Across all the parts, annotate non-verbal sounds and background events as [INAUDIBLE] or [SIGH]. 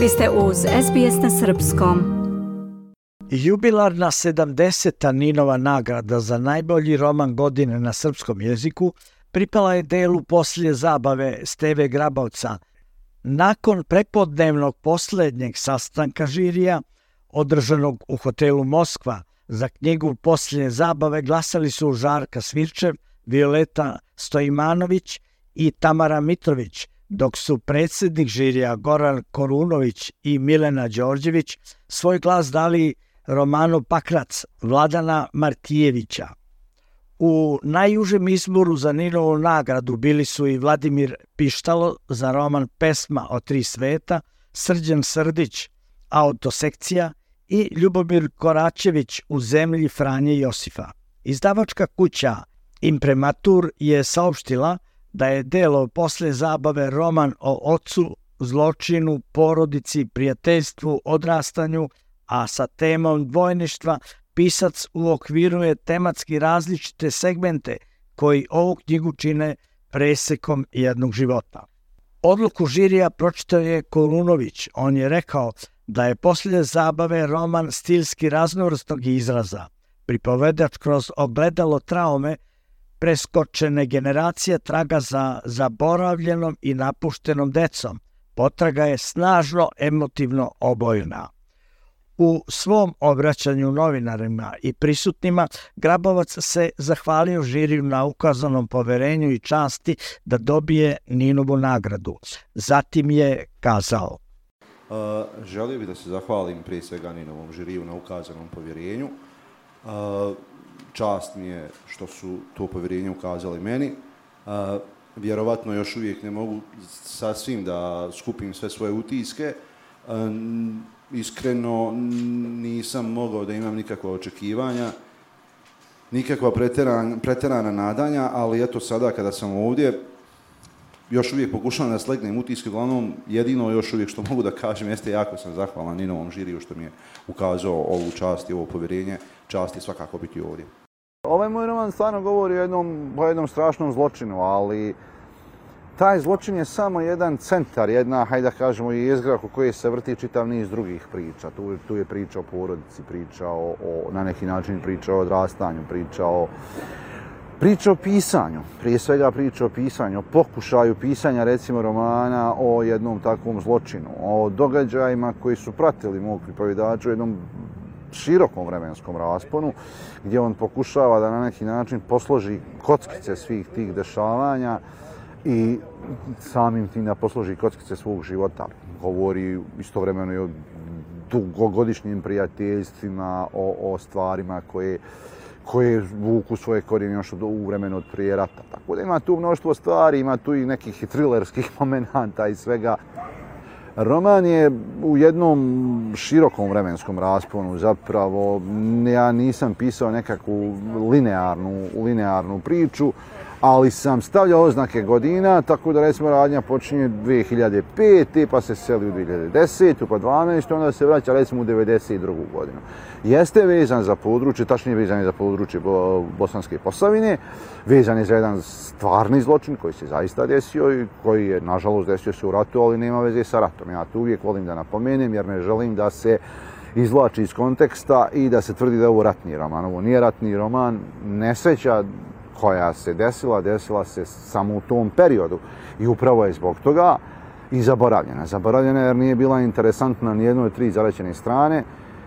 Vi ste uz SBS na Srpskom. Jubilarna 70. Ninova nagrada za najbolji roman godine na srpskom jeziku pripala je delu poslije zabave Steve Grabovca. Nakon prepodnevnog posljednjeg sastanka žirija, održanog u hotelu Moskva, za knjigu Poslije zabave glasali su Žarka Svirčev, Violeta Stojimanović i Tamara Mitrović, dok su predsjednik žirija Goran Korunović i Milena Đorđević svoj glas dali romanu Pakrac Vladana Martijevića. U najužem izboru za Ninovu nagradu bili su i Vladimir Pištalo za roman Pesma o tri sveta, Srđan Srdić, Autosekcija i Ljubomir Koračević u zemlji Franje Josifa. Izdavačka kuća Imprematur je saopštila da je delo posle zabave roman o ocu, zločinu, porodici, prijateljstvu, odrastanju, a sa temom dvojništva pisac uokviruje tematski različite segmente koji ovu knjigu čine presekom jednog života. Odluku žirija pročitao je Kolunović. On je rekao da je poslije zabave roman stilski raznovrstnog izraza. Pripovedač kroz ogledalo traume preskočene generacije traga za zaboravljenom i napuštenom decom. Potraga je snažno emotivno obojna. U svom obraćanju novinarima i prisutnima, Grabovac se zahvalio žiriju na ukazanom poverenju i časti da dobije Ninovu nagradu. Zatim je kazao. Uh, želio bih da se zahvalim prije svega Ninovom žiriju na ukazanom povjerenju. Uh, čast mi je što su to povjerenje ukazali meni. A, vjerovatno još uvijek ne mogu sa svim da skupim sve svoje utiske. A, iskreno nisam mogao da imam nikakva očekivanja, nikakva preterana, preterana nadanja, ali eto sada kada sam ovdje, još uvijek pokušavam da slegnem utiske, uglavnom jedino još uvijek što mogu da kažem jeste jako sam zahvalan Ninovom žiriju što mi je ukazao ovu čast i ovo povjerenje, čast je svakako biti ovdje. Ovaj moj roman stvarno govori o jednom, o jednom strašnom zločinu, ali taj zločin je samo jedan centar, jedna, hajde da kažemo, jezgra oko koje se vrti čitav niz drugih priča. Tu, tu je priča o porodici, priča o, o, na neki način priča o odrastanju, priča o, priča o pisanju. Prije svega priča o pisanju, o pokušaju pisanja, recimo, romana o jednom takvom zločinu, o događajima koji su pratili mog pripovjedača u jednom širokom vremenskom rasponu, gdje on pokušava da na neki način posloži kockice svih tih dešavanja, i samim tim da posloži kockice svog života. Govori istovremeno i o dugogodišnjim prijateljstvima, o, o stvarima koje, koje vuku svoje korijene još u vremenu od prije rata. Tako da ima tu mnoštvo stvari, ima tu i nekih thrillerskih [LAUGHS] momenta i svega. Roman je u jednom širokom vremenskom rasponu zapravo, ja nisam pisao nekakvu linearnu, linearnu priču, ali sam stavljao oznake godina, tako da recimo radnja počinje 2005. pa se seli u 2010. pa 12. onda se vraća recimo u 92. godinu. Jeste vezan za područje, tačnije vezan je za područje Bosanske Posavine, vezan je za jedan stvarni zločin koji se zaista desio i koji je nažalost desio se u ratu, ali nema veze sa ratom. Ja to uvijek volim da napomenem jer ne želim da se izvlači iz konteksta i da se tvrdi da je ovo ratni roman. Ovo nije ratni roman, nesreća koja se desila, desila se samo u tom periodu. I upravo je zbog toga i zaboravljena. Zaboravljena jer nije bila interesantna ni jednoj tri zalećene strane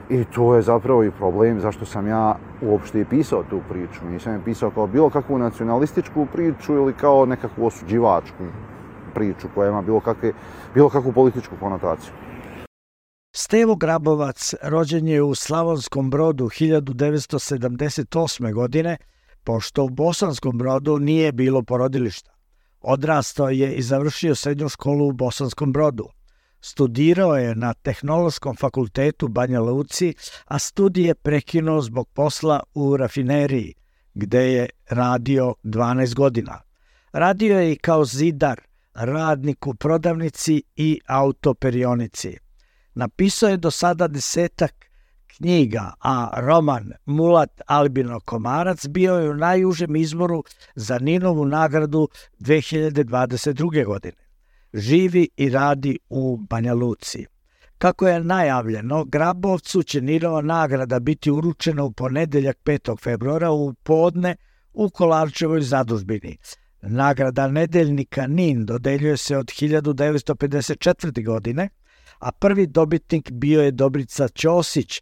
i to je zapravo i problem zašto sam ja uopšte i pisao tu priču. Nisam je pisao kao bilo kakvu nacionalističku priču ili kao nekakvu osuđivačku priču koja ima bilo, kakve, bilo kakvu političku konotaciju. Stevo Grabovac rođen je u Slavonskom brodu 1978. godine, pošto u Bosanskom brodu nije bilo porodilišta. Odrastao je i završio srednju školu u Bosanskom brodu. Studirao je na Tehnološkom fakultetu Banja Luci, a studije prekinuo zbog posla u rafineriji, gde je radio 12 godina. Radio je i kao zidar, radnik u prodavnici i autoperionici. Napisao je do sada desetak knjiga, a roman Mulat Albino Komarac bio je u najužem izboru za Ninovu nagradu 2022. godine. Živi i radi u Banja Luci. Kako je najavljeno, Grabovcu će Ninova nagrada biti uručena u ponedeljak 5. februara u podne u Kolarčevoj zadužbini. Nagrada nedeljnika NIN dodeljuje se od 1954. godine, a prvi dobitnik bio je Dobrica Ćosić